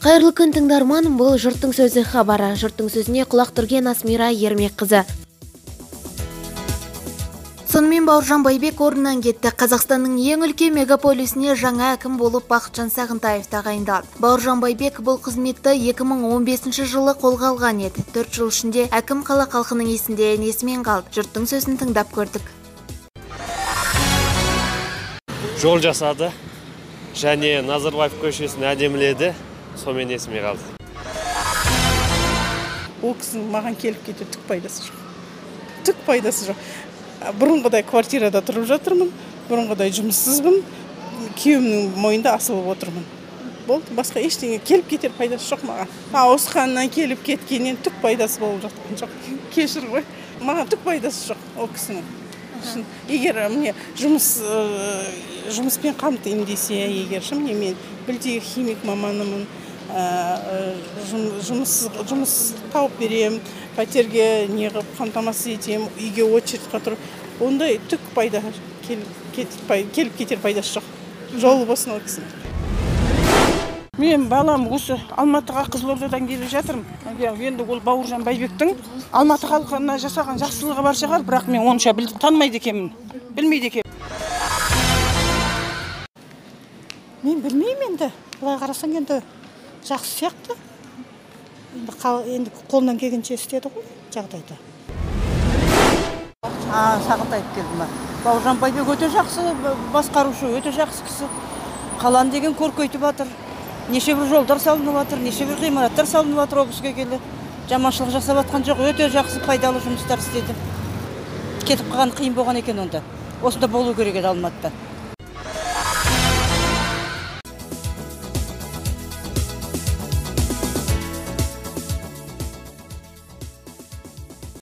кайырлуу күн тыңдарман бул журттун сөзү кабары журттун сөзүнө кулак түрген асмира эрмек кызы сонун бауыржан байбек ордунан кетти казакстандын эң үлкөн мегаполисине жаңы аким болуп бакытжан сагынтаев тагайындалды бауыржан байбек миң он бешинчи жылы колго алган эди төрт жыл ичинде аким кала калкынын эсинде энеси калды журттун сөзүн тыңдап көрдүк жол жасады және назарбаев көшесін әдеміледі. Сонымен есіме қалды? Ол кісінің маған келіп кету түк пайдасы жоқ. Түк пайдасы жоқ. Бұрынғыдай квартирада тұрып жатырмын бұрынғыдай жұмыссызбын күйеуімнің мойнында асылып отырмын. Болды басқа ештеңе келіп кетер пайдасы жоқ маған. Ауысқаннан келіп кеткеннен түк пайдасы болып жатқан жоқ. Кешір ғой. Маған түк пайдасы жоқ ол кісінің. Егер міне жұмыс жұмыспен қамтимын десе егер міне мен білтегі химик маманымын жұмыс жұмыс тауып беремін пәтерге неғып қамтамасыз етемін үйге очередьқа тұрып ондай түк пайда келіп кетер пайдасы жоқ. Жолы болсын ол кісінің. Мен балам осы алматыға қызылордадан келе жатырмын. Енді ол бауыржан байбектің алматы халқына жасаған жақсылығы бар шығар бірақ мен онша танымайды екенмін білмейді екенмін. Мен білмеймін енді былай қарасаң енді жақсы сияқты. Енді енді қолынан келгенше істеді ғой жағдайда сағынтаев келді ма бауыржан байбек өте жақсы басқарушы өте жақсы кісі. Қаланы деген көркейтіп жатыр неше бір жолдар салынып жатыр неше бір ғимараттар салынып жатыр ол кісіге келе. Жаманшылық жасап жатқан жоқ өте жақсы пайдалы жұмыстар істеді. Кетіп қалған қиын болған екен онда. Осында болу керек еді алматыда.